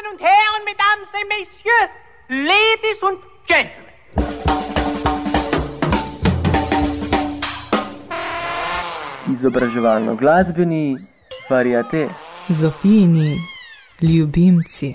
Damen und Herren, Mesdames et Messieurs, Ladies und Gentlemen. Izobraževalno-glasbeni variate. Zofijini ljubimci.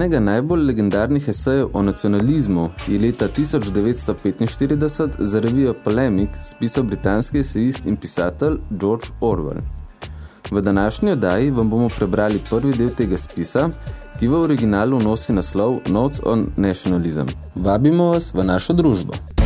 Enega najbolj legendarnih esejev o nacionalizmu je leta 1945 za revijo Polemik spisal britanski esejist in pisatelj George Orwell. V današnji oddaji vam bomo prebrali prvi del tega spisa, ki v originalu nosi naslov Notes on Nationalism. Vabimo vas v našo družbo.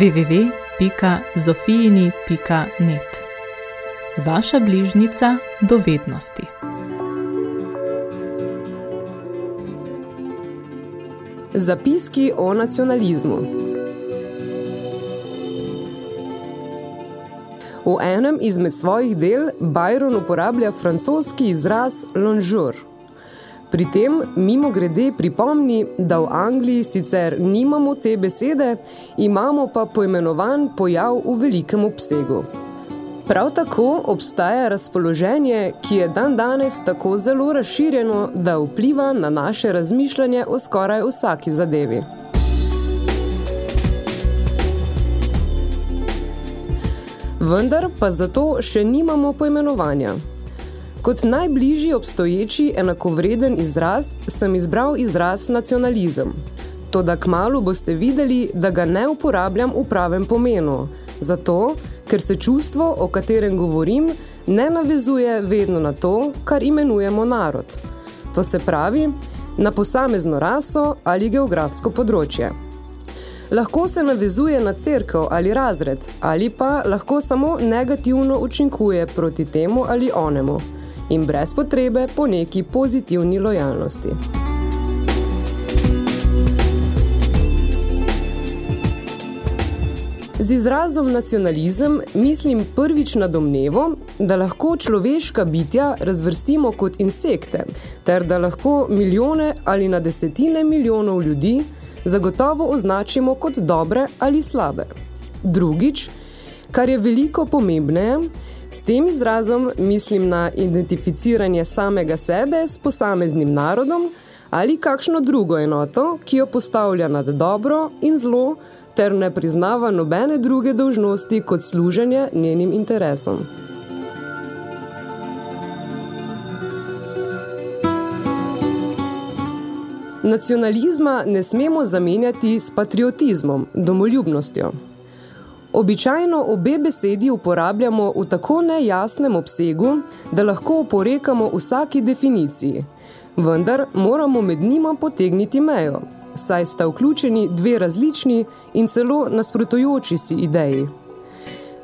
www.zofijini.net Vaša bližnica dovednosti. Zapiski o nacionalizmu. V enem izmed svojih del Byron uporablja francoski izraz «lonžur», Pri tem mimo grede pripomni, da v Angliji sicer nimamo te besede, imamo pa poimenovan pojav v velikem obsegu. Prav tako obstaja razpoloženje, ki je dan danes tako zelo razširjeno, da vpliva na naše razmišljanje o skoraj vsaki zadevi. Vendar pa zato še nimamo poimenovanja. Kot najbližji obstoječi enakovreden izraz sem izbral izraz nacionalizem. Toda kmalu boste videli, da ga ne uporabljam v pravem pomenu, zato, ker se čustvo, o katerem govorim, ne navezuje vedno na to, kar imenujemo narod. To se pravi, na posamezno raso ali geografsko področje. Lahko se navezuje na cerkev ali razred, ali pa lahko samo negativno učinkuje proti temu ali onemu in brez potrebe po neki pozitivni lojalnosti. Z izrazom nacionalizem mislim prvič na domnevo, da lahko človeška bitja razvrstimo kot insekte, ter da lahko milijone ali na desetine milijonov ljudi zagotovo označimo kot dobre ali slabe. Drugič, kar je veliko pomembneje, s tem izrazom mislim na identificiranje samega sebe s posameznim narodom ali kakšno drugo enoto, ki jo postavlja nad dobro in zlo, ter ne priznava nobene druge dolžnosti kot služenje njenim interesom. Nacionalizma ne smemo zamenjati s patriotizmom, domoljubnostjo. Običajno obe besedi uporabljamo v tako nejasnem obsegu, da lahko oporekamo vsaki definiciji, vendar moramo med njima potegniti mejo, saj sta vključeni dve različni in celo nasprotujoči si ideji.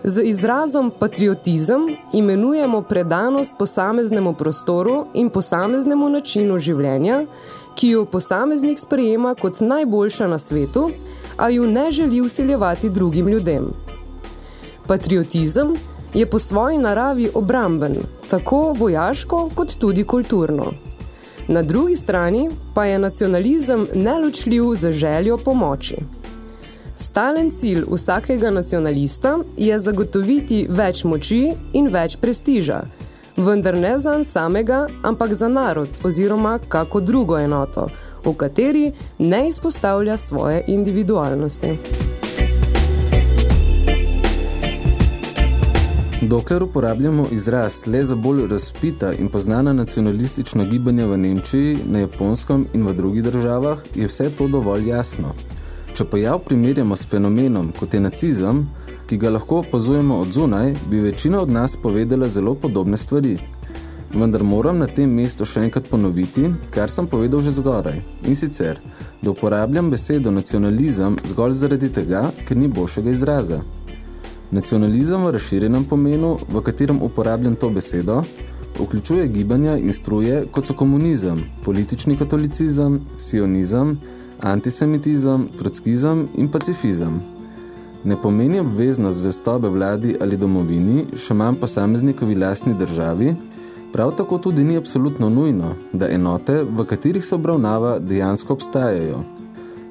Z izrazom patriotizem imenujemo predanost posameznemu prostoru in posameznemu načinu življenja, ki jo posameznik sprejema kot najboljša na svetu, a ju ne želi usiljevati drugim ljudem. Patriotizem je po svoji naravi obramben, tako vojaško kot tudi kulturno. Na drugi strani pa je nacionalizem neločljiv za željo pomoči. Stalen cilj vsakega nacionalista je zagotoviti več moči in več prestiža, vendar ne za samega, ampak za narod oziroma kako drugo enoto, v kateri ne izpostavlja svoje individualnosti. Dokler uporabljamo izraz le za bolj razpita in poznana nacionalistična gibanja v Nemčiji, na Japonskem in v drugih državah, je vse to dovolj jasno. Če pojav primerjamo s fenomenom, kot je nacizem, ki ga lahko opazujemo od zunaj, bi večina od nas povedala zelo podobne stvari. Vendar moram na tem mestu še enkrat ponoviti, kar sem povedal že zgoraj. In sicer, da uporabljam besedo nacionalizem zgolj zaradi tega, ker ni boljšega izraza. Nacionalizem v razširjenem pomenu, v katerem uporabljam to besedo, vključuje gibanja in struje, kot so komunizem, politični katolicizem, sionizem, antisemitizem, trockizem in pacifizem. Ne pomeni obvezno zvestobe vladi ali domovini, še manj posameznikovi lastni državi, prav tako tudi ni absolutno nujno, da enote, v katerih se obravnava, dejansko obstajajo.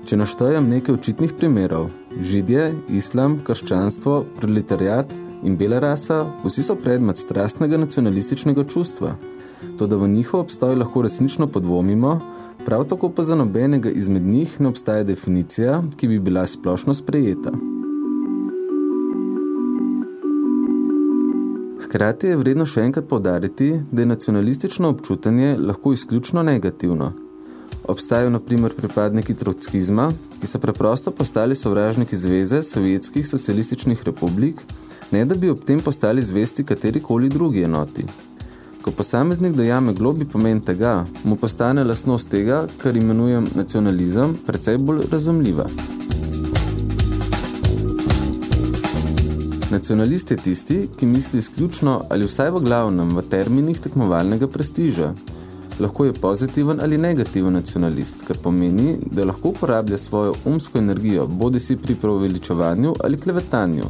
Če naštojem nekaj očitnih primerov, židje, islam, krščanstvo, proletariat in bela rasa, vsi so predmet strastnega nacionalističnega čustva. To, da v njihov obstoj lahko resnično podvomimo, prav tako pa za nobenega izmed njih ne obstaja definicija, ki bi bila splošno sprejeta. Hkrati je vredno še enkrat poudariti, da je nacionalistično občutanje lahko izključno negativno. Obstajajo na primer pripadniki trockizma, ki so preprosto postali sovražniki zveze sovjetskih socialističnih republik, ne da bi ob tem postali zvesti katerikoli drugi enoti. Ko posameznik dojame globi pomen tega, mu postane lastnost tega, kar imenujem nacionalizem, precej bolj razumljiva. Nacionalist je tisti, ki misli izključno ali vsaj v glavnem v terminih tekmovalnega prestiža. Lahko je pozitiven ali negativen nacionalist, kar pomeni, da lahko uporablja svojo umsko energijo bodi si pri preuveličevanju ali klevetanju.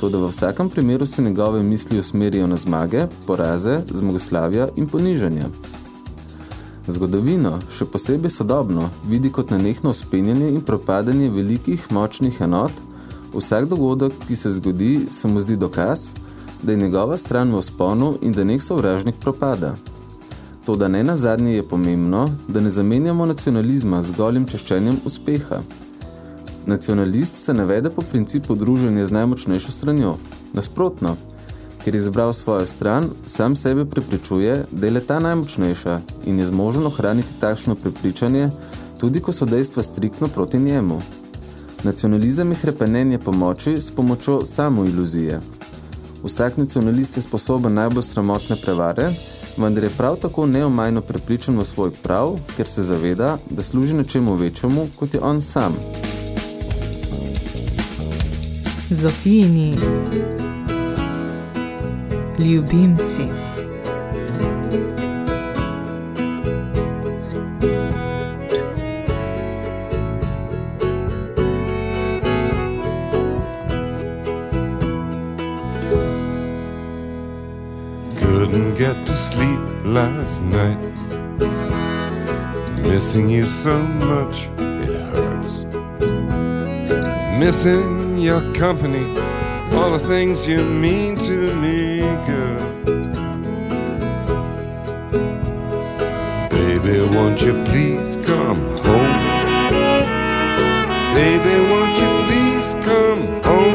To, da v vsakem primeru se njegove misli usmerijo na zmage, poraze, zmagoslavja in ponižanja. Zgodovino, še posebej sodobno, vidi kot nenehno uspenjanje in propadanje velikih, močnih enot, vsak dogodek, ki se zgodi, se mu zdi dokaz, da je njegova stran v sponu in da nek sovražnik propada. To, da ne nazadnje je pomembno, da ne zamenjamo nacionalizma z golim češčenjem uspeha. Nacionalist se navede po principu druženja z najmočnejšo stranjo. Nasprotno, ker je izbral svojo stran, sam sebe prepričuje, da je ta najmočnejša in je zmožen ohraniti takšno prepričanje, tudi ko so dejstva striktno proti njemu. Nacionalizem je hrepenenje pomoči s pomočjo samo iluzije. Vsak nacionalist je sposoben najbolj sramotne prevare, vendar je prav tako neomajno prepričan v svoj prav, ker se zaveda, da služi nečemu večjemu, kot je on sam. Zofijini ljubimci. Get to sleep last night. Missing you so much, it hurts. Missing your company, all the things you mean to me, girl. Baby, won't you please come home? Baby, won't you please come home?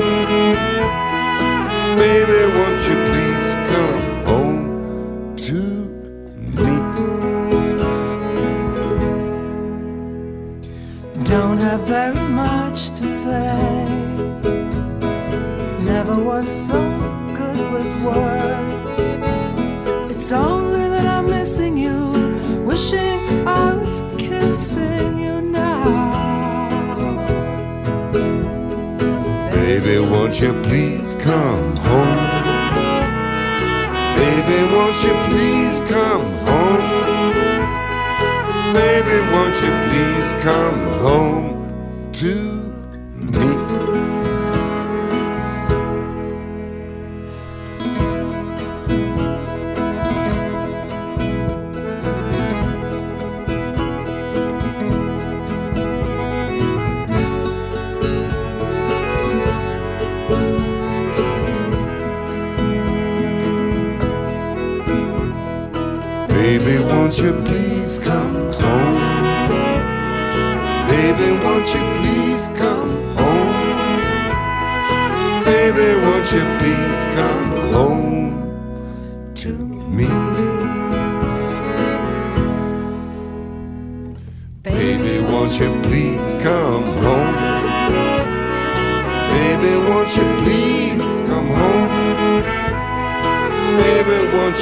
Baby, won't you have very much to say. Never was so good with words. It's only that I'm missing you, wishing I was kissing you now. Baby, won't you please come home? Baby, won't you please come home? Baby, won't you please come home to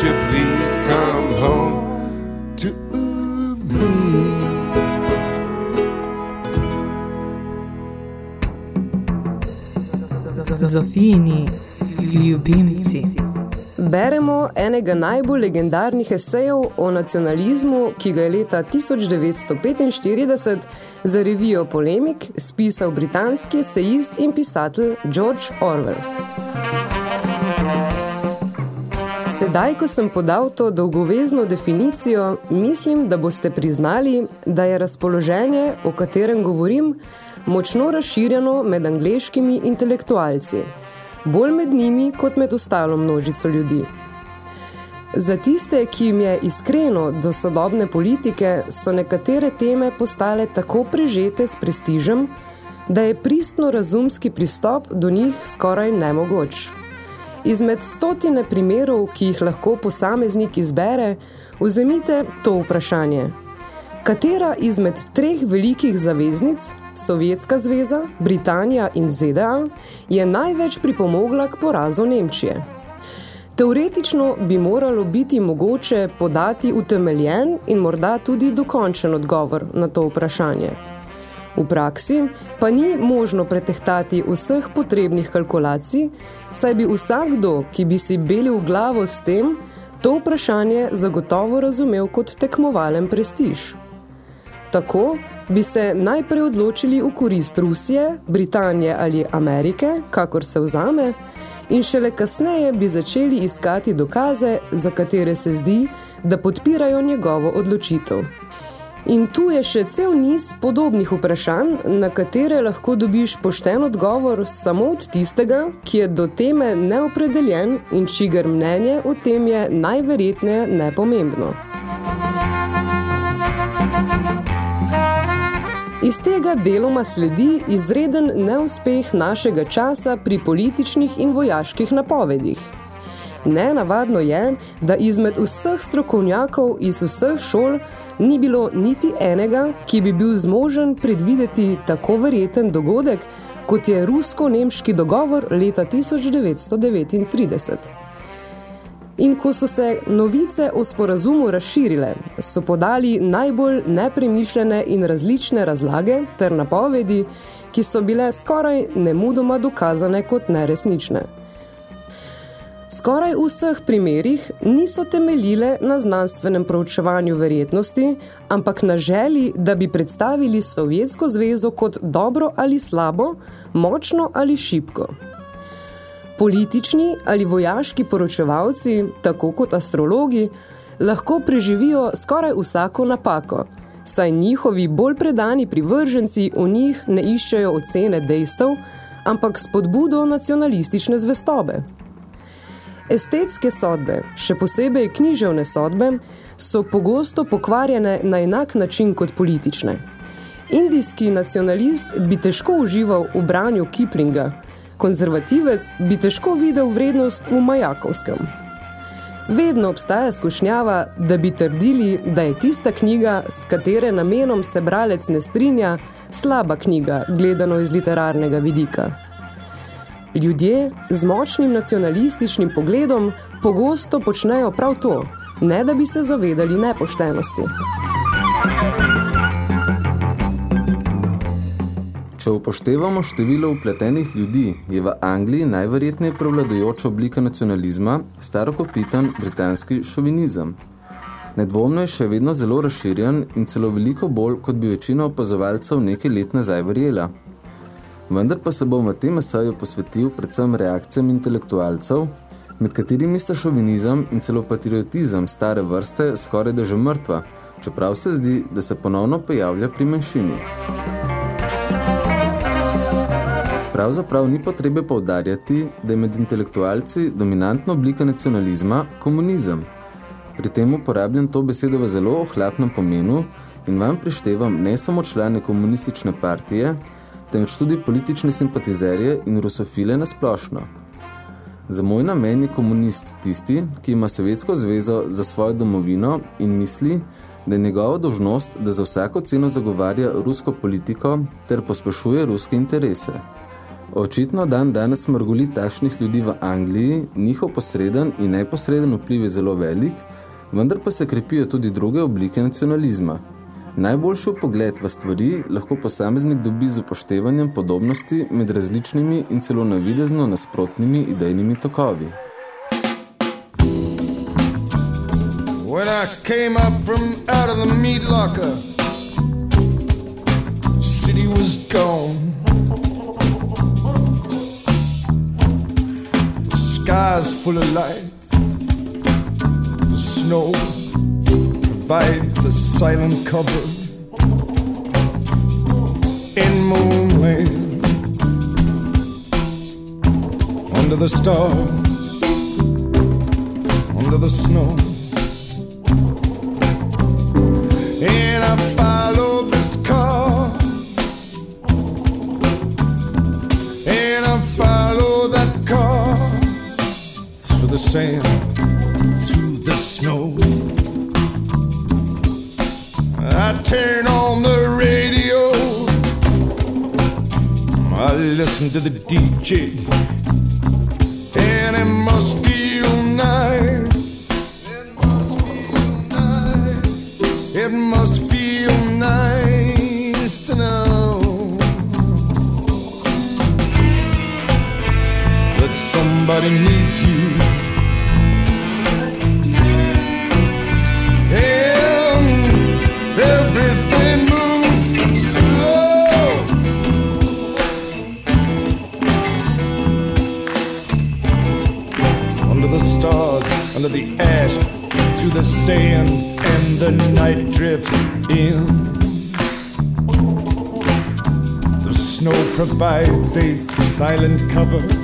you please come home to me? Zofijini ljubimci. Beremo enega najbolj legendarnih esejev o nacionalizmu, ki ga je leta 1945 za revijo Polemik spisal britanski esejist in pisatelj George Orwell. Sedaj, ko sem podal to dolgovezno definicijo, mislim, da boste priznali, da je razpoloženje, o katerem govorim, močno razširjeno med angleškimi intelektualci, bolj med njimi kot med ostalo množico ljudi. Za tiste, ki jim je iskreno do sodobne politike, so nekatere teme postale tako prežete s prestižem, da je pristno razumski pristop do njih skoraj nemogoč. Izmed stotine primerov, ki jih lahko posameznik izbere, vzemite to vprašanje. Katera izmed treh velikih zaveznic, Sovjetska zveza, Britanija in ZDA, je največ pripomogla k porazu Nemčije? Teoretično bi moralo biti mogoče podati utemeljen in morda tudi dokončen odgovor na to vprašanje. V praksi pa ni možno pretehtati vseh potrebnih kalkulacij, saj bi vsakdo, ki bi si belil glavo s tem, to vprašanje zagotovo razumel kot tekmovalen prestiž. Tako bi se najprej odločili v korist Rusije, Britanije ali Amerike, kakor se vzame, in šele kasneje bi začeli iskati dokaze, za katere se zdi, da podpirajo njegovo odločitev. In tu je še cel niz podobnih vprašanj, na katere lahko dobiš pošten odgovor samo od tistega, ki je do teme neopredeljen in čigar mnenje o tem je najverjetneje nepomembno. Iz tega deloma sledi izreden neuspeh našega časa pri političnih in vojaških napovedih. Nenavadno je, da izmed vseh strokovnjakov iz vseh šol ni bilo niti enega, ki bi bil zmožen predvideti tako verjeten dogodek, kot je rusko-nemški dogovor leta 1939. In ko so se novice o sporazumu razširile, so podali najbolj nepremišljene in različne razlage ter napovedi, ki so bile skoraj nemudoma dokazane kot neresnične. Skoraj v vseh primerih niso temeljile na znanstvenem proučevanju verjetnosti, ampak na želi, da bi predstavili Sovjetsko zvezo kot dobro ali slabo, močno ali šibko. Politični ali vojaški poročevalci, tako kot astrologi, lahko preživijo skoraj vsako napako, saj njihovi bolj predani privrženci v njih ne iščejo ocene dejstev, ampak spodbudo nacionalistične zvestobe. Estetske sodbe, še posebej književne sodbe, so pogosto pokvarjene na enak način kot politične. Indijski nacionalist bi težko užival v branju Kiplinga, konzervativec bi težko videl vrednost v Majakovskem. Vedno obstaja skušnjava, da bi trdili, da je tista knjiga, s katere namenom se bralec ne strinja, slaba knjiga, gledano iz literarnega vidika. Ljudje z močnim nacionalističnim pogledom pogosto počnejo prav to, ne da bi se zavedali nepoštenosti. Če upoštevamo število upletenih ljudi, je v Angliji najverjetneje prevladujoča oblika nacionalizma starokopitan britanski šovinizem. Nedvomno je še vedno zelo razširjen in celo veliko bolj, kot bi večina opazovalcev nekaj let nazaj verjela. Vendar pa se bom v tem esaju posvetil predvsem reakcijam intelektualcev, med katerimi sta šovinizem in celo patriotizem stare vrste skoraj da že mrtva, čeprav se zdi, da se ponovno pojavlja pri manjšini. Pravzaprav ni potrebe poudarjati, da je med intelektualci dominantna oblika nacionalizma komunizem. Pri tem uporabljam to besedo v zelo ohlapnem pomenu in vam prištevam ne samo člane komunistične partije, temveč tudi politične simpatizerje in rusofile nasplošno. Za moj namen je komunist tisti, ki ima Sovjetsko zvezo za svojo domovino in misli, da je njegova dožnost, da za vsako ceno zagovarja rusko politiko ter pospešuje ruske interese. Očitno dan danes mrgoli tašnih ljudi v Angliji, njihov posreden in neposreden vpliv je zelo velik, vendar pa se krepijo tudi druge oblike nacionalizma. Najboljši pogled v stvari lahko posameznik dobi z upoštevanjem podobnosti med različnimi in celo navidezno nasprotnimi idejnimi tokovi. When I came up from out of the meat locker, city was gone. The sky's full of lights. The snow provides a silent cover in moonlight under the stars, under the snow. And I follow this car. And I follow that car through the sand, through the snow. I turn on the radio. I listen to the DJ. Provides a silent cover.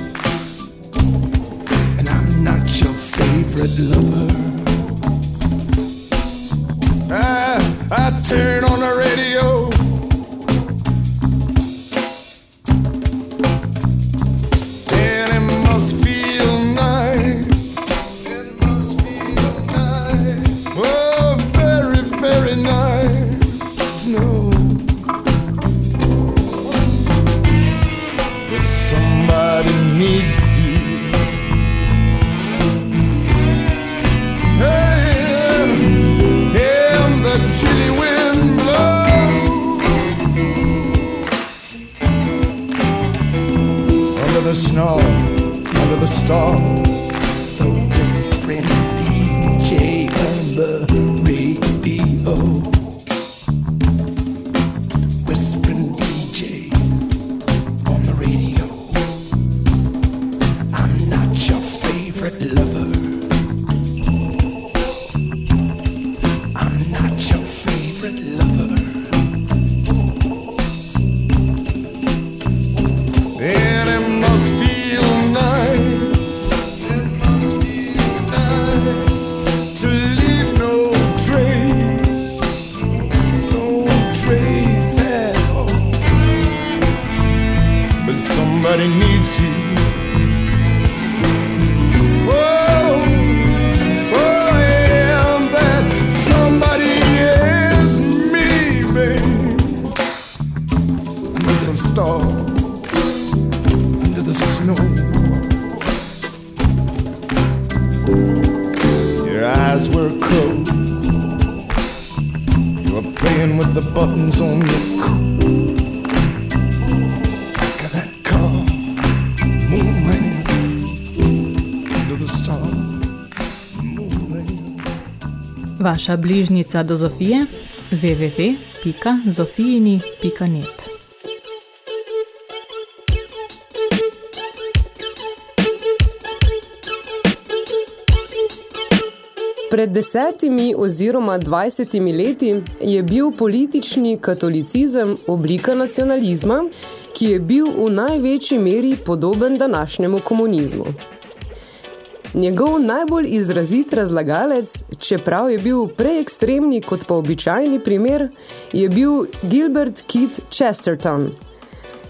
Vaša bližnica do Zofije www.zofijini.net Pred desetimi oziroma dvajsetimi leti je bil politični katolicizem oblika nacionalizma, ki je bil v največji meri podoben današnjemu komunizmu. Njegov najbolj izrazit razlagalec, čeprav je bil prej ekstremni kot pa običajni primer, je bil Gilbert Keith Chesterton.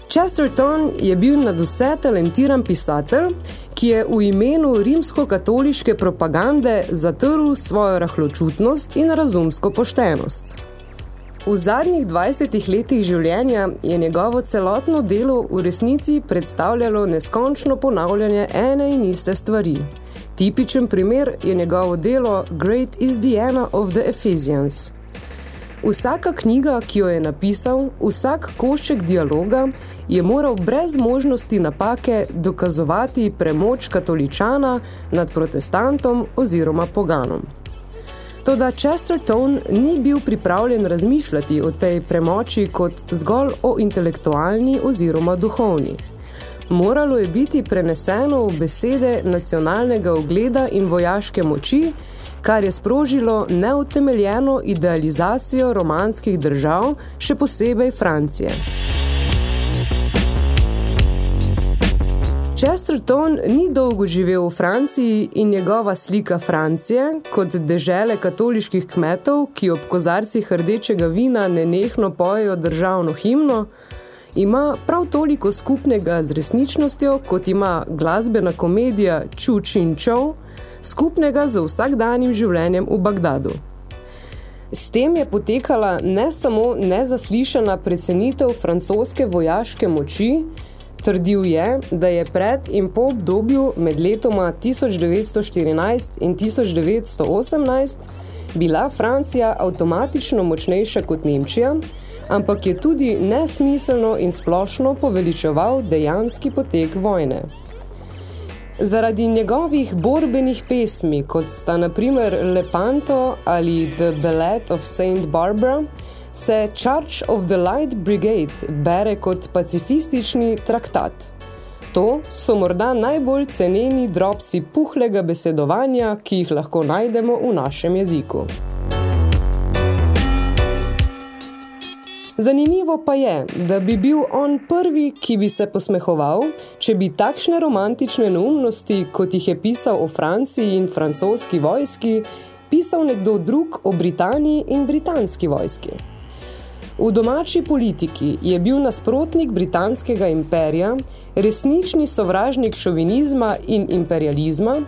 Chesterton je bil nadvse talentiran pisatelj, ki je v imenu rimsko-katoliške propagande zatrl svojo rahločutnost in razumsko poštenost. V zadnjih 20 letih življenja je njegovo celotno delo v resnici predstavljalo neskončno ponavljanje ene in iste stvari. Tipičen primer je njegovo delo Great is Anna of the Ephesians. Vsaka knjiga, ki jo je napisal, vsak košček dialoga je moral brez možnosti napake dokazovati premoč katoličana nad protestantom oziroma poganom. Toda Chesterton ni bil pripravljen razmišljati o tej premoči kot zgolj o intelektualni oziroma duhovni. Moralo je biti preneseno v besede nacionalnega ogleda in vojaške moči, kar je sprožilo neutemeljeno idealizacijo romanskih držav, še posebej Francije. Chesterton ni dolgo živel v Franciji in njegova slika Francije, kot dežele katoliških kmetov, ki ob kozarcih rdečega vina nenehno pojejo državno himno, ima prav toliko skupnega z resničnostjo, kot ima glasbena komedija Chu Chin Chow, skupnega z vsakdanjim življenjem v Bagdadu. S tem je potekala ne samo nezaslišana precenitev francoske vojaške moči, trdil je, da je pred in po obdobju med letoma 1914 in 1918 bila Francija avtomatično močnejša kot Nemčija, ampak je tudi nesmiselno in splošno poveličeval dejanski potek vojne. Zaradi njegovih borbenih pesmi, kot sta na primer Lepanto ali The Ballet of St. Barbara, se Church of the Light Brigade bere kot pacifistični traktat. To so morda najbolj ceneni drobci puhlega besedovanja, ki jih lahko najdemo v našem jeziku. Zanimivo pa je, da bi bil on prvi, ki bi se posmehoval, če bi takšne romantične neumnosti, kot jih je pisal o Franciji in francoski vojski, pisal nekdo drug o Britaniji in britanski vojski. V domači politiki je bil nasprotnik britanskega imperija, resnični sovražnik šovinizma in imperializma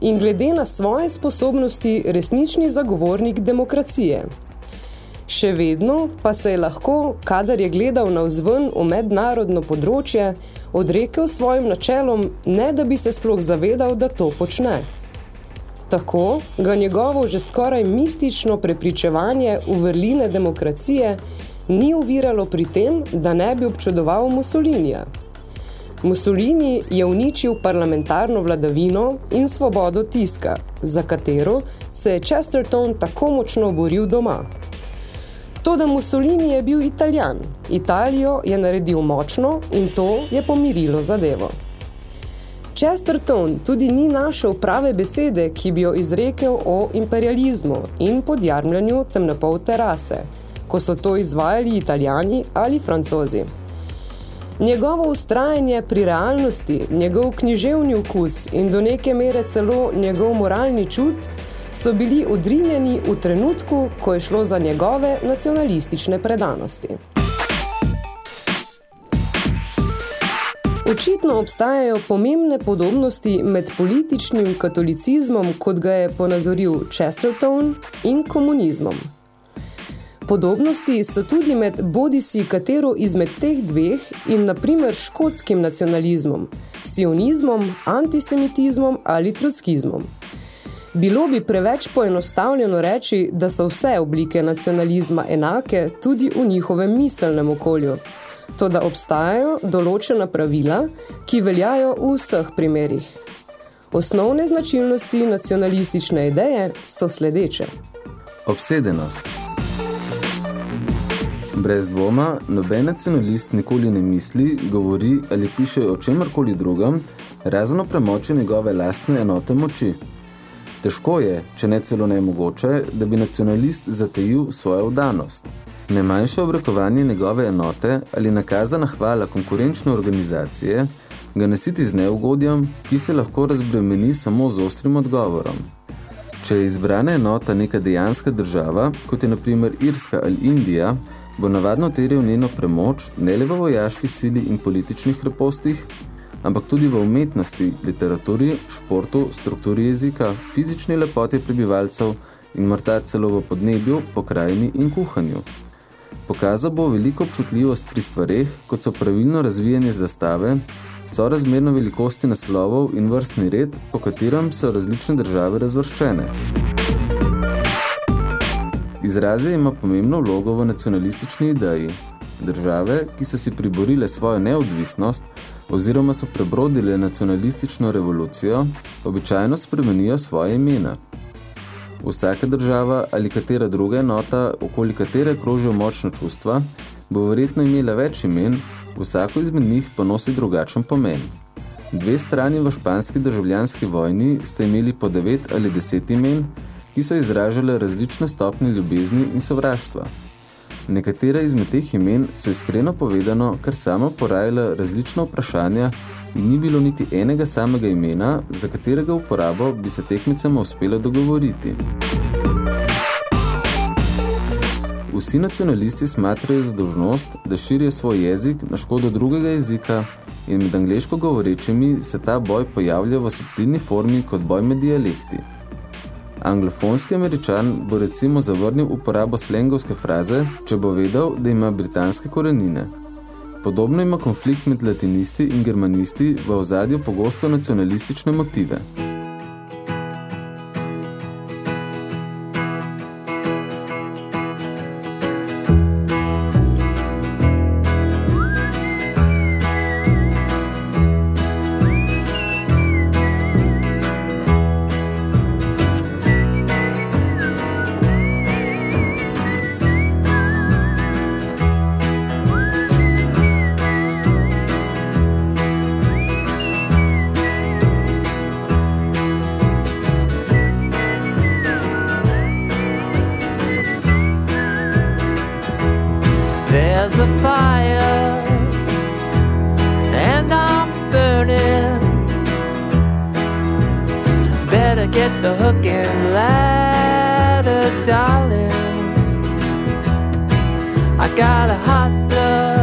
in glede na svoje sposobnosti resnični zagovornik demokracije. Še vedno pa se je lahko, kadar je gledal navzven v mednarodno področje, odrekel svojim načelom, ne da bi se sploh zavedal, da to počne. Tako ga njegovo že skoraj mistično prepričevanje v vrline demokracije ni uviralo pri tem, da ne bi občudoval Mussolinija. Mussolini je uničil parlamentarno vladavino in svobodo tiska, za katero se je Chesterton tako močno boril doma. Toda Mussolini je bil Italijan, Italijo je naredil močno in to je pomirilo zadevo. Chesterton tudi ni našel prave besede, ki bi jo izrekel o imperializmu in podjarmljanju temnopolte rase, ko so to izvajali italijani ali francozi. Njegovo ustrajanje pri realnosti, njegov književni vkus in do neke mere celo njegov moralni čut so bili odrinjeni v trenutku, ko je šlo za njegove nacionalistične predanosti. Očitno obstajajo pomembne podobnosti med političnim katolicizmom, kot ga je ponazoril Chesterton, in komunizmom. Podobnosti so tudi med bodisi katero izmed teh dveh in na primer škotskim nacionalizmom, sionizmom, antisemitizmom ali trotskizmom. Bilo bi preveč poenostavljeno reči, da so vse oblike nacionalizma enake tudi v njihovem miselnem okolju, to da obstajajo določena pravila, ki veljajo v vseh primerih. Osnovne značilnosti nacionalistične ideje so sledeče. Obsedenost. Brez dvoma, noben nacionalist nikoli ne misli, govori ali piše o čemarkoli drugem, razen o premoči njegove lastne enote moči. Težko je, če ne celo nemogoče, da bi nacionalist zatejil svojo vdanost. Ne manjše obrekovanje njegove enote ali nakazana hvala konkurenčne organizacije ga nasiti z neugodjem, ki se lahko razbremeni samo z ostrim odgovorom. Če je izbrana enota neka dejanska država, kot je na primer Irska ali Indija, bo navadno teril njeno premoč ne le v vojaški sili in političnih krepostih, ampak tudi v umetnosti, literaturi, športu, strukturi jezika, fizični lepoti prebivalcev in morda celo v podnebju, pokrajini in kuhanju. Pokazal bo veliko občutljivost pri stvareh, kot so pravilno razvijanje zastave, so razmerno velikosti naslovov in vrstni red, po katerem so različne države razvrščene. Izraze ima pomembno vlogo v nacionalistični ideji. Države, ki so si priborile svojo neodvisnost oziroma so prebrodile nacionalistično revolucijo, običajno spremenijo svoje imena. Vsaka država ali katera druga enota, okoli katere krožijo močno čustva, bo verjetno imela več imen, vsako izmed njih pa nosi drugačen pomen. Dve strani v španski državljanski vojni ste imeli po devet ali deset imen, ki so izražale različne stopnje ljubezni in sovraštva. Nekatera izmed teh imen so iskreno povedano kar samo porajala različna vprašanja in ni bilo niti enega samega imena, za katerega uporabo bi se tekmicama uspelo dogovoriti. Vsi nacionalisti smatrajo za dožnost, da širijo svoj jezik na škodo drugega jezika in med angleško govorečimi se ta boj pojavlja v subtilni formi kot boj med dialekti. Anglofonski američan bo recimo zavrnil uporabo slengovske fraze, če bo vedel, da ima britanske korenine. Podobno ima konflikt med latinisti in germanisti v ozadju pogosto nacionalistične motive. fire and I'm burning. Better get the hook and ladder, darling. I got a hot blood.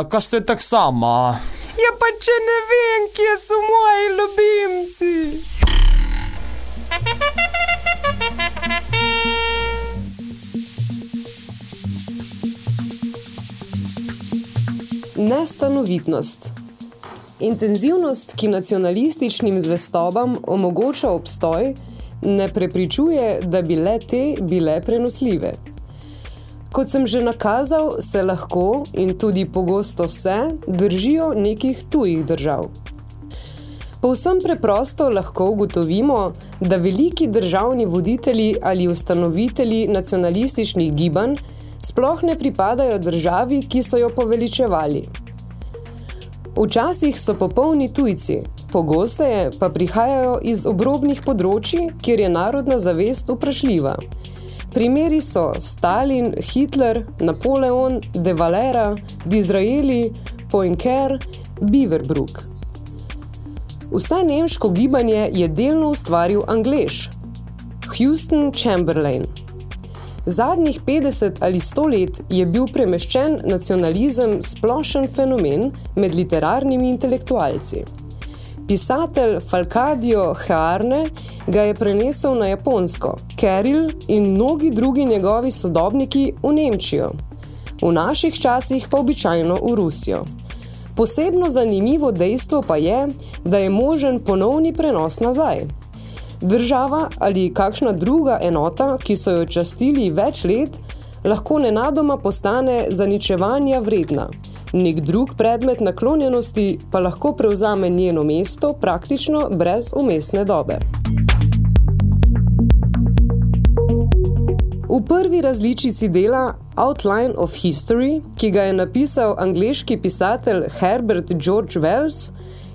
Zofija, kaj ste tak sama? Ja, pa če ne vem, kje so moji ljubimci. Nestanovitnost. Intenzivnost, ki nacionalističnim zvestobam omogoča obstoj, ne prepričuje, da bi le te bile prenosljive. Kot sem že nakazal, se lahko in tudi pogosto se držijo nekih tujih držav. Povsem preprosto lahko ugotovimo, da veliki državni voditelji ali ustanovitelji nacionalističnih gibanj sploh ne pripadajo državi, ki so jo poveličevali. Včasih so popolni tujci, pogosteje pa prihajajo iz obrobnih področji, kjer je narodna zavest vprašljiva. Primeri so Stalin, Hitler, Napoleon, De Valera, Disraeli, Poincar, Beaverbrook. Vse nemško gibanje je delno ustvaril Anglež, Houston Chamberlain. Zadnjih 50 ali 100 let je bil premeščen nacionalizem splošen fenomen med literarnimi intelektualci. Pisatelj Falcadio Hearne ga je prenesel na Japonsko, Keril in mnogi drugi njegovi sodobniki v Nemčijo, v naših časih pa običajno v Rusijo. Posebno zanimivo dejstvo pa je, da je možen ponovni prenos nazaj. Država ali kakšna druga enota, ki so jo častili več let, lahko nenadoma postane zaničevanja vredna. Nek drug predmet naklonjenosti pa lahko prevzame njeno mesto praktično brez umestne dobe. V prvi različici dela Outline of History, ki ga je napisal angleški pisatelj Herbert George Wells,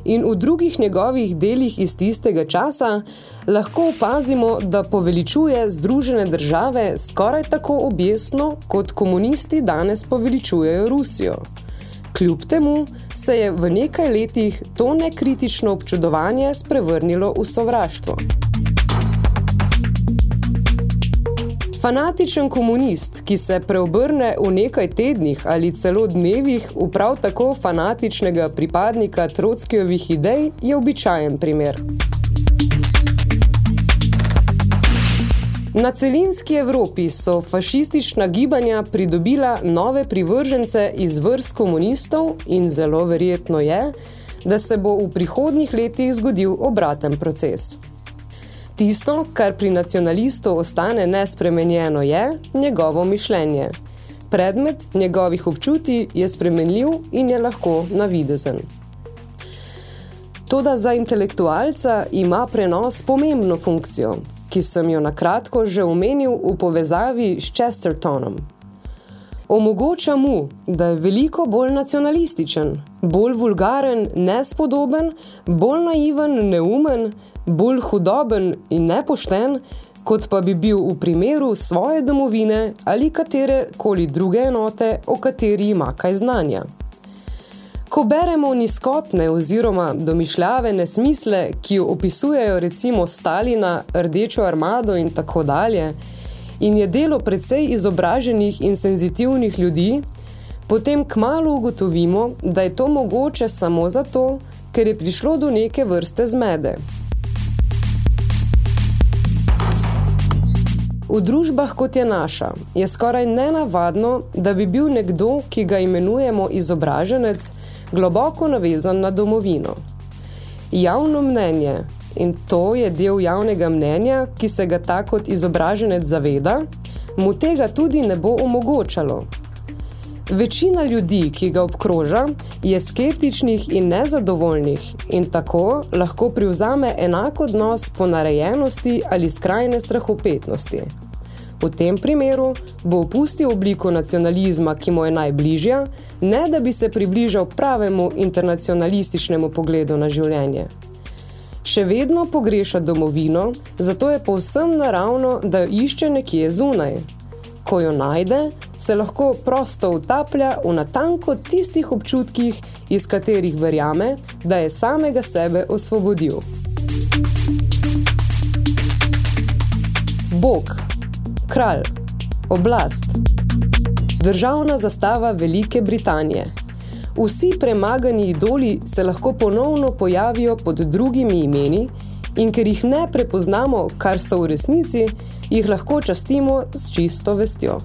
in v drugih njegovih delih iz tistega časa, lahko opazimo, da poveličuje Združene države skoraj tako objesno, kot komunisti danes poveličujejo Rusijo. Kljub temu se je v nekaj letih to nekritično občudovanje sprevrnilo v sovraštvo. Fanatičen komunist, ki se preobrne v nekaj tednih ali celo dnevih v prav tako fanatičnega pripadnika Trotskijevih idej, je običajen primer. Na celinski Evropi so fašistična gibanja pridobila nove privržence iz vrst komunistov in zelo verjetno je, da se bo v prihodnjih letih zgodil obraten proces. Tisto, kar pri nacionalistu ostane nespremenjeno je njegovo mišljenje. Predmet njegovih občuti je spremenljiv in je lahko navidezen. Toda za intelektualca ima prenos pomembno funkcijo, ki sem jo nakratko že omenil v povezavi s Chestertonom. Omogoča mu, da je veliko bolj nacionalističen, bolj vulgaren, nespodoben, bolj naiven, neumen, bolj hudoben in nepošten, kot pa bi bil v primeru svoje domovine ali katere koli druge enote, o kateri ima kaj znanja. Ko beremo nizkotne oziroma domišljave nesmisle, ki jo opisujejo recimo Stalina, Rdečo armado in tako dalje, in je delo precej izobraženih in senzitivnih ljudi, potem kmalu ugotovimo, da je to mogoče samo zato, ker je prišlo do neke vrste zmede. V družbah, kot je naša, je skoraj nenavadno, da bi bil nekdo, ki ga imenujemo izobraženec, globoko navezan na domovino. Javno mnenje, in to je del javnega mnenja, ki se ga ta kot izobraženec zaveda, mu tega tudi ne bo omogočalo. Večina ljudi, ki ga obkroža, je skeptičnih in nezadovoljnih in tako lahko privzame enak odnos ponarejenosti ali skrajne strahopetnosti. V tem primeru bo opustil obliko nacionalizma, ki mu je najbližja, ne da bi se približal pravemu internacionalističnemu pogledu na življenje. Še vedno pogreša domovino, zato je povsem naravno, da jo išče nekje zunaj. Ko jo najde, se lahko prosto utaplja v natanko tistih občutkih, iz katerih verjame, da je samega sebe osvobodil. Bog, kralj, oblast, državna zastava Velike Britanije. Vsi premagani idoli se lahko ponovno pojavijo pod drugimi imeni in ker jih ne prepoznamo, kar so v resnici, jih lahko častimo s čisto vestjo.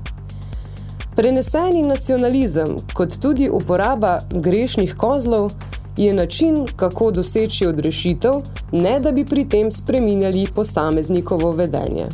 Preneseni nacionalizem, kot tudi uporaba grešnih kozlov, je način, kako doseči odrešitev, ne da bi pri tem spreminjali posameznikovo vedenje.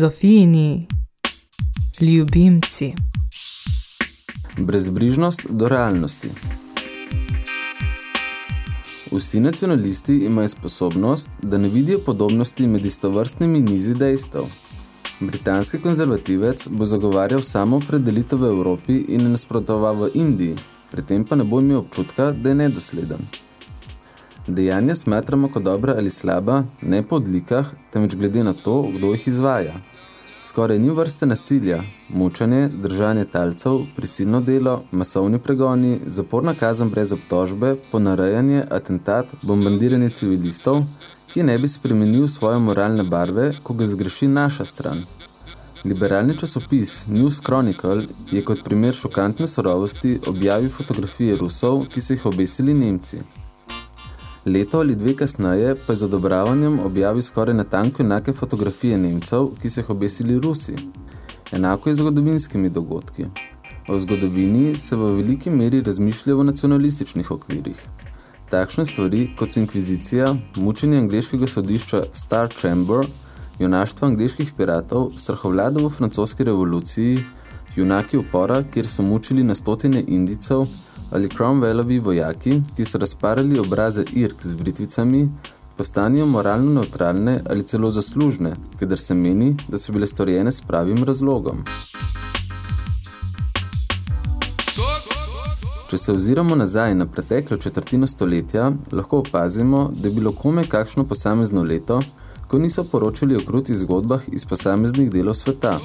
Zofijini ljubimci. Brezbrižnost do realnosti. Vsi nacionalisti imajo sposobnost, da ne vidijo podobnosti med istovrstnimi nizi dejstev. Britanski konzervativec bo zagovarjal samo predelitev v Evropi in nasprotoval v Indiji, pri tem pa ne bo imel občutka, da je nedosleden. Dejanja smatramo kot dobra ali slaba, ne po odlikah, temveč glede na to, kdo jih izvaja. Skoraj ni vrste nasilja, mučanje, držanje talcev, prisilno delo, masovni pregoni, zaporna kazen brez obtožbe, ponarejanje, atentat, bombardiranje civilistov, ki ne bi spremenil svoje moralne barve, ko ga zgreši naša stran. Liberalni časopis News Chronicle je kot primer šokantne sorovosti objavil fotografije Rusov, ki so jih obesili Nemci. Leto ali dve kasneje pa je z odobravanjem objavil skoraj natanko enake fotografije Nemcev, ki so jih obesili Rusi. Enako je z zgodovinskimi dogodki. O zgodovini se v veliki meri razmišlja v nacionalističnih okvirih. Takšne stvari, kot so inkvizicija, mučenje angleškega sodišča Star Chamber, junaštvo angleških piratov, strahovlada v francoski revoluciji, junaki upora, kjer so mučili na stotine indicev, ali Cromwellovi vojaki, ki so razparali obraze Irk z britvicami, postanijo moralno neutralne ali celo zaslužne, kadar se meni, da so bile storjene s pravim razlogom. Če se oziramo nazaj na preteklo četrtino stoletja, lahko opazimo, da je bilo kome kakšno posamezno leto, ko niso poročali o krutih zgodbah iz posameznih delov sveta.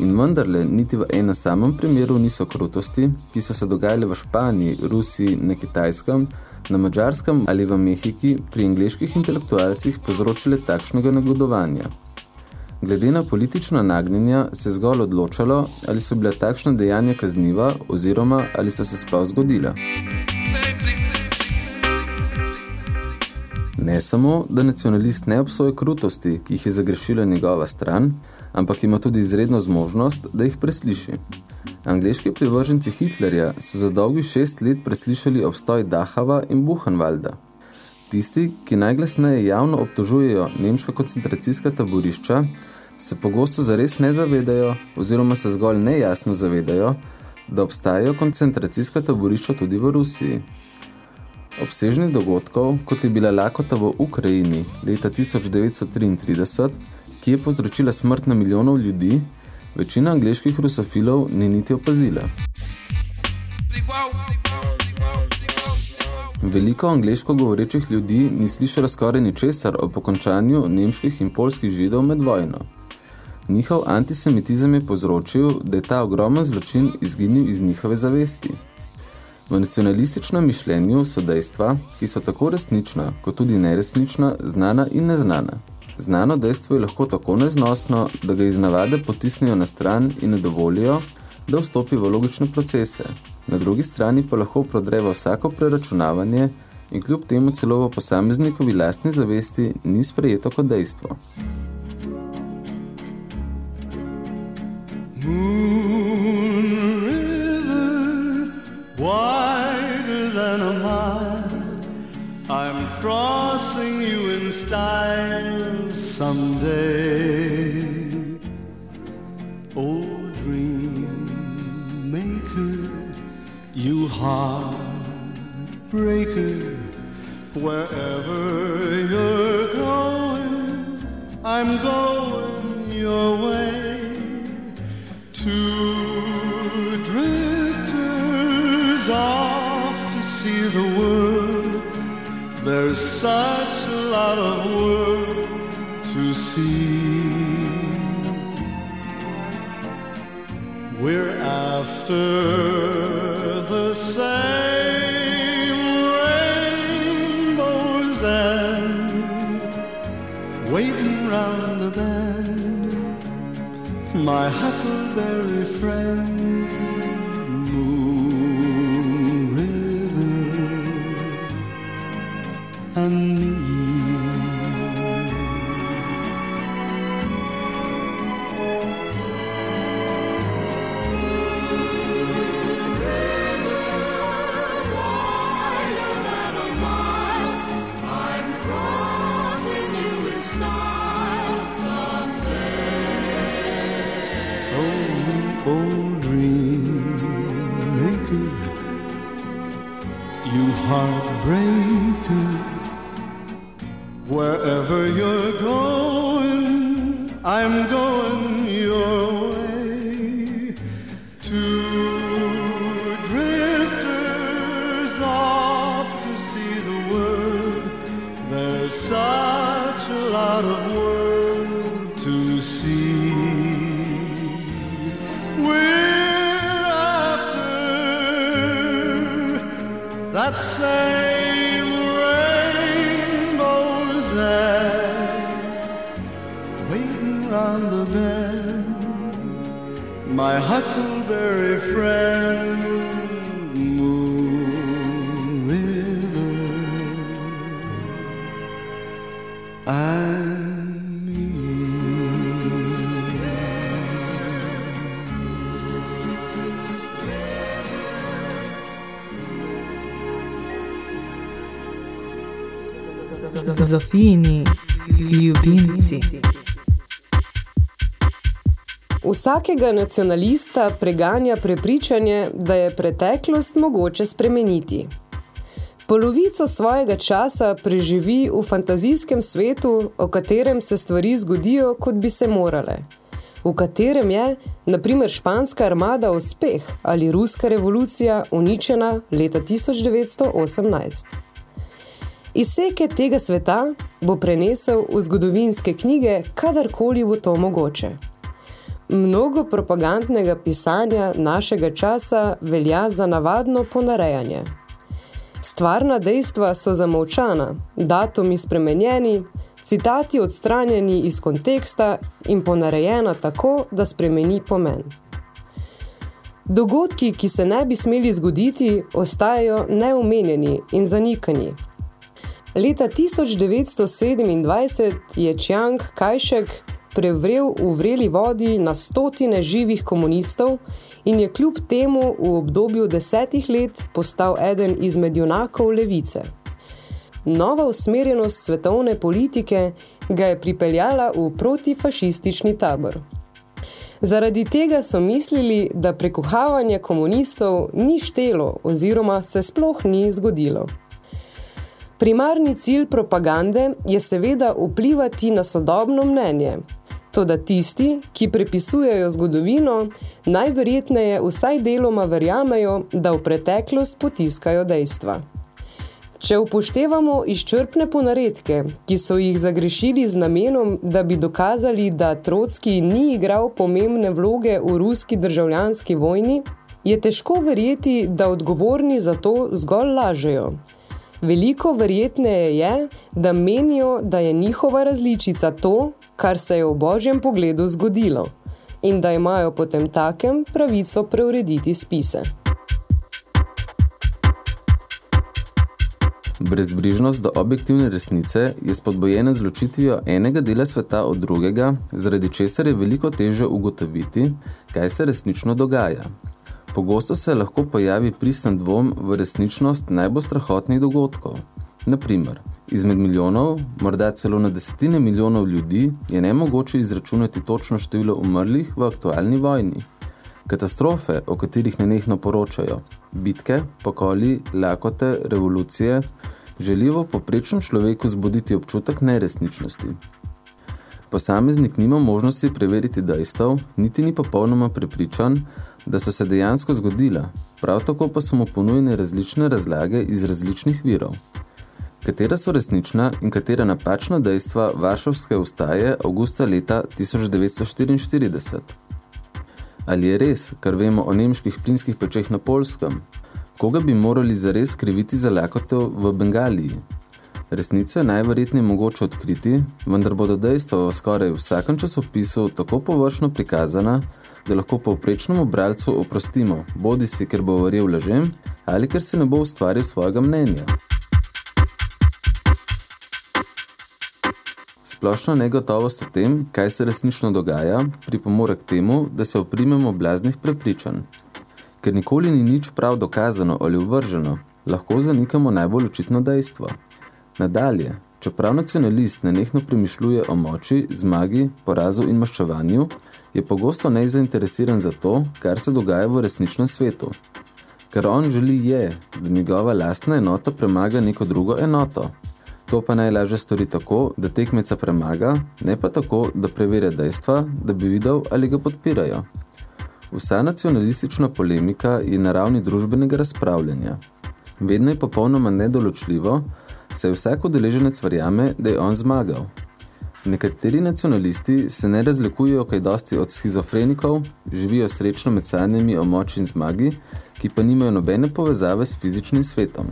In vendarle, niti v enem samem primeru niso krutosti, ki so se dogajale v Španiji, Rusiji, na Kitajskem, na Mačarskem ali v Mehiki pri angleških intelektualcih povzročile takšnega negodovanja. Glede na politična nagnjenja se zgolj odločalo, ali so bila takšna dejanja kazniva oziroma ali so se sploh zgodila. Ne samo, da nacionalist ne obsoje krutosti, ki jih je zagrešila njegova stran, ampak ima tudi izredno zmožnost, da jih presliši. Angleški privrženci Hitlerja so za dolgi šest let preslišali obstoj Dachava in Buchenwalda. Tisti, ki najglasneje javno obtožujejo nemška koncentracijska taborišča, se pogosto zares ne zavedajo oziroma se zgolj nejasno zavedajo, da obstajajo koncentracijska taborišča tudi v Rusiji. Obsežnih dogodkov, kot je bila lakota v Ukrajini leta 1933, ki je povzročila smrt na milijonov ljudi, večina angleških rusofilov ni niti opazila. Veliko angleško govorečih ljudi ni slišalo skoraj ničesar o pokončanju nemških in polskih židov med vojno. Njihov antisemitizem je povzročil, da je ta ogromen zločin izginil iz njihove zavesti. V nacionalističnem mišljenju so dejstva, ki so tako resnična, kot tudi neresnična, znana in neznana. Znano dejstvo je lahko tako neznosno, da ga iz navade potisnejo na stran in ne dovolijo, da vstopi v logične procese. Na drugi strani pa lahko prodreva vsako preračunavanje in kljub temu celo v posameznikovi lastni zavesti ni sprejeto kot dejstvo. Moon River, wider than a mile. I'm crossing you in style someday. Oh, dream maker, you heartbreaker. Wherever you're going, I'm going your way. Two drifters off to see the world. There's such a lot of world to see. We're after the same rainbows and waiting round the bend. My huckleberry friend, Moon River, and me. Huckleberry friend, Moon River, ljubimci. Vsakega nacionalista preganja prepričanje, da je preteklost mogoče spremeniti. Polovico svojega časa preživi v fantazijskem svetu, o katerem se stvari zgodijo, kot bi se morale. V katerem je, na primer, španska armada uspeh ali ruska revolucija uničena leta 1918. Izseke tega sveta bo prenesel v zgodovinske knjige, kadarkoli bo to mogoče. Mnogo propagandnega pisanja našega časa velja za navadno ponarejanje. Stvarna dejstva so zamolčana, datumi spremenjeni, citati odstranjeni iz konteksta in ponarejena tako, da spremeni pomen. Dogodki, ki se ne bi smeli zgoditi, ostajajo neomenjeni in zanikani. Leta 1927 je Chiang Kajšek prevrel v vreli vodi na stotine živih komunistov in je kljub temu v obdobju desetih let postal eden izmed junakov levice. Nova usmerjenost svetovne politike ga je pripeljala v protifašistični tabor. Zaradi tega so mislili, da prekuhavanje komunistov ni štelo oziroma se sploh ni zgodilo. Primarni cilj propagande je seveda vplivati na sodobno mnenje, toda tisti, ki prepisujejo zgodovino, najverjetneje vsaj deloma verjamejo, da v preteklost potiskajo dejstva. Če upoštevamo izčrpne ponaredke, ki so jih zagrešili z namenom, da bi dokazali, da Trotski ni igral pomembne vloge v ruski državljanski vojni, je težko verjeti, da odgovorni za to zgolj lažejo. Veliko verjetneje je, da menijo, da je njihova različica to, kar se je v božjem pogledu zgodilo in da imajo potem takem pravico preurediti spise. Brezbrižnost do objektivne resnice je spodbojena z ločitvijo enega dela sveta od drugega, zaradi česar je veliko teže ugotoviti, kaj se resnično dogaja. Pogosto se lahko pojavi pristen dvom v resničnost najbolj strahotnih dogodkov. Naprimer, izmed milijonov, morda celo na desetine milijonov ljudi, je nemogoče izračunati točno število umrlih v aktualni vojni. Katastrofe, o katerih nenehno poročajo, bitke, pokoli, lakote, revolucije, želijo poprečno človeku zbuditi občutek neresničnosti. Posameznik nima možnosti preveriti dejstev, niti ni popolnoma prepričan, da so se dejansko zgodila, prav tako pa so mu ponujene različne razlage iz različnih virov. Katera so resnična in katera napačna dejstva Varšavske ustaje avgusta leta 1944? Ali je res, kar vemo o nemških plinskih pečeh na Polskem? Koga bi morali zares kriviti za lakoto v Bengaliji? Resnico je najverjetneje mogoče odkriti, vendar bodo dejstva v skoraj vsakem časopisu tako površno prikazana, da lahko povprečnemu bralcu oprostimo, bodi si, ker bo verjel lažem, ali ker se ne bo ustvaril svojega mnenja. Splošna negotovost o tem, kaj se resnično dogaja, pripomore k temu, da se oprimemo blaznih prepričanj. Ker nikoli ni nič prav dokazano ali uvrženo, lahko zanikamo najbolj očitno dejstvo. Nadalje, čeprav nacionalist nenehno premišljuje o moči, zmagi, porazu in maščevanju, je pogosto nezainteresiran za to, kar se dogaja v resničnem svetu. Ker on želi je, da njegova lastna enota premaga neko drugo enoto. To pa najlažje stori tako, da tekmeca premaga, ne pa tako, da preverja dejstva, da bi videl, ali ga podpirajo. Vsa nacionalistična polemika je na ravni družbenega razpravljanja. Vedno je popolnoma nedoločljivo, saj vsak udeleženec verjame, da je on zmagal. Nekateri nacionalisti se ne razlikujejo kaj dosti od schizofrenikov, živijo srečno med sanjami o moči in zmagi, ki pa nimajo nobene povezave s fizičnim svetom.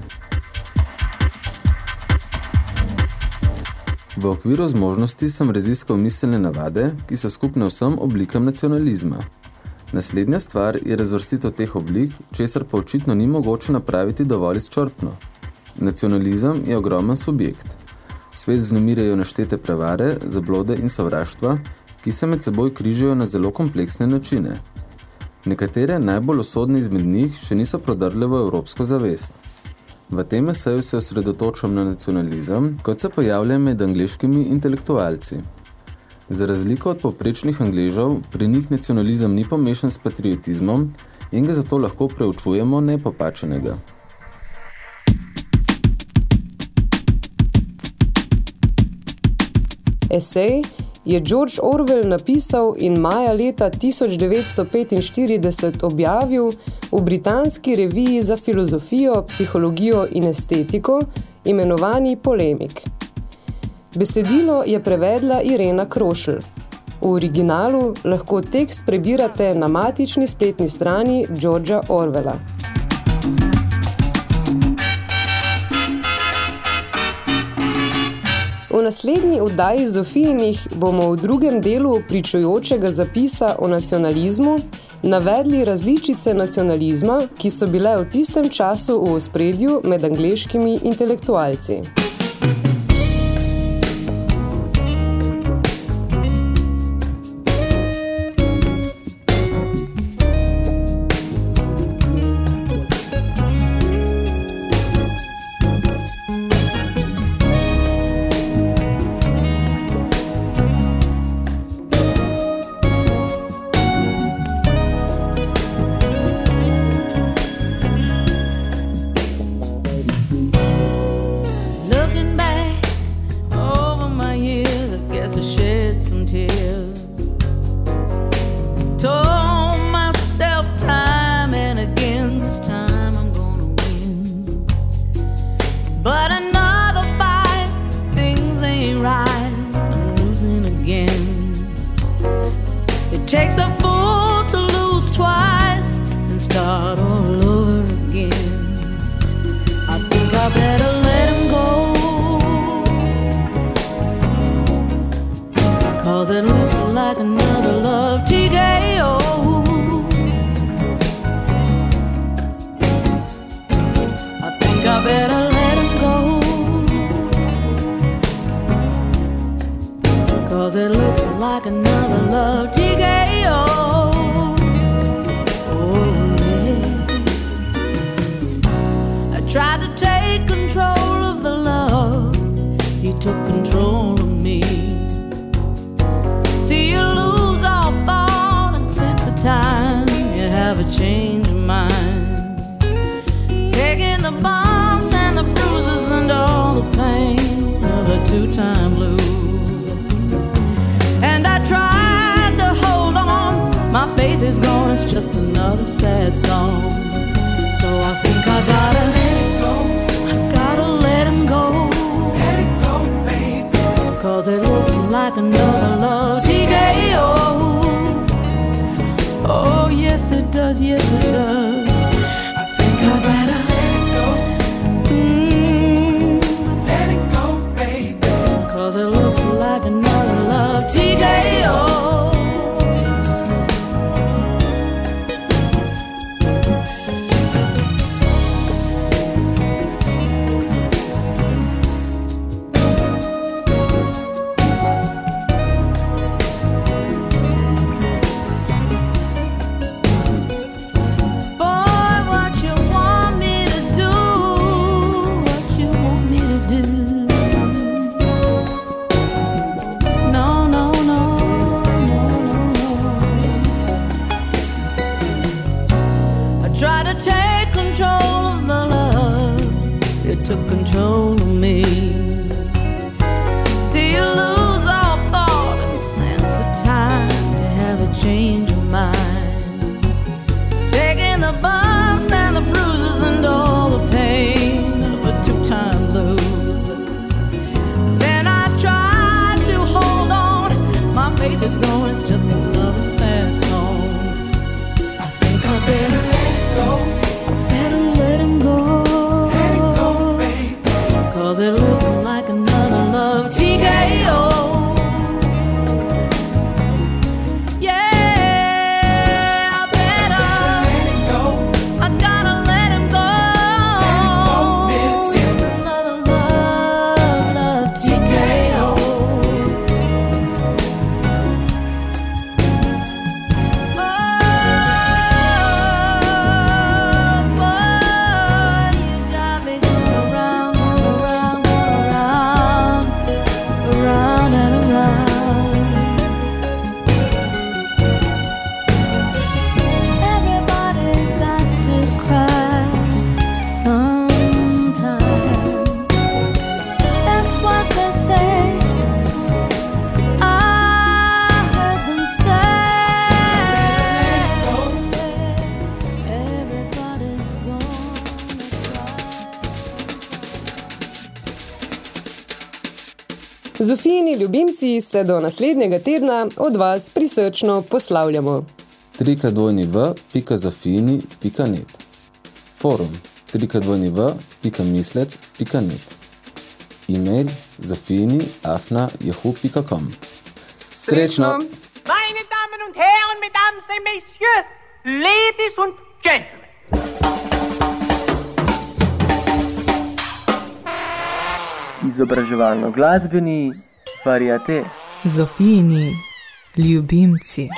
V okviru zmožnosti sem raziskal miselne navade, ki so skupne vsem oblikam nacionalizma. Naslednja stvar je razvrstitev teh oblik, česar pa očitno ni mogoče napraviti dovolj izčrpno. Nacionalizem je ogromen subjekt. Svet znamirajo naštete prevare, zablode in sovraštva, ki se med seboj križajo na zelo kompleksne načine. Nekatere najbolj osodne izmed njih še niso prodrle v evropsko zavest. V tem eseju se osredotočam na nacionalizem, kot se pojavlja med angliškimi intelektualci. Za razliko od povprečnih angležev, pri njih nacionalizem ni pomešan s patriotizmom in ga zato lahko preučujemo nepopačenega. Esej je George Orwell napisal in maja leta 1945 objavil v britanski reviji za filozofijo, psihologijo in estetiko, imenovani Polemik. Besedilo je prevedla Irena Krošl. V originalu lahko tekst prebirate na matični spletni strani Georgea Orwella. V naslednji oddaji Zofijinih bomo v drugem delu pričujočega zapisa o nacionalizmu navedli različice nacionalizma, ki so bile v tistem času v ospredju med angleškimi intelektualci. Levici se do naslednjega tedna od vas prisrčno poslavljamo. www.zafini.net Forum www.mislec.net E-mail zafini.afna.jahu.com Srečno! Meine Damen und Herren, Mesdames et Messieurs, Ladies und Gentlemen! izobraževalno-glasbeni ustvarjate? Zofijini ljubimci.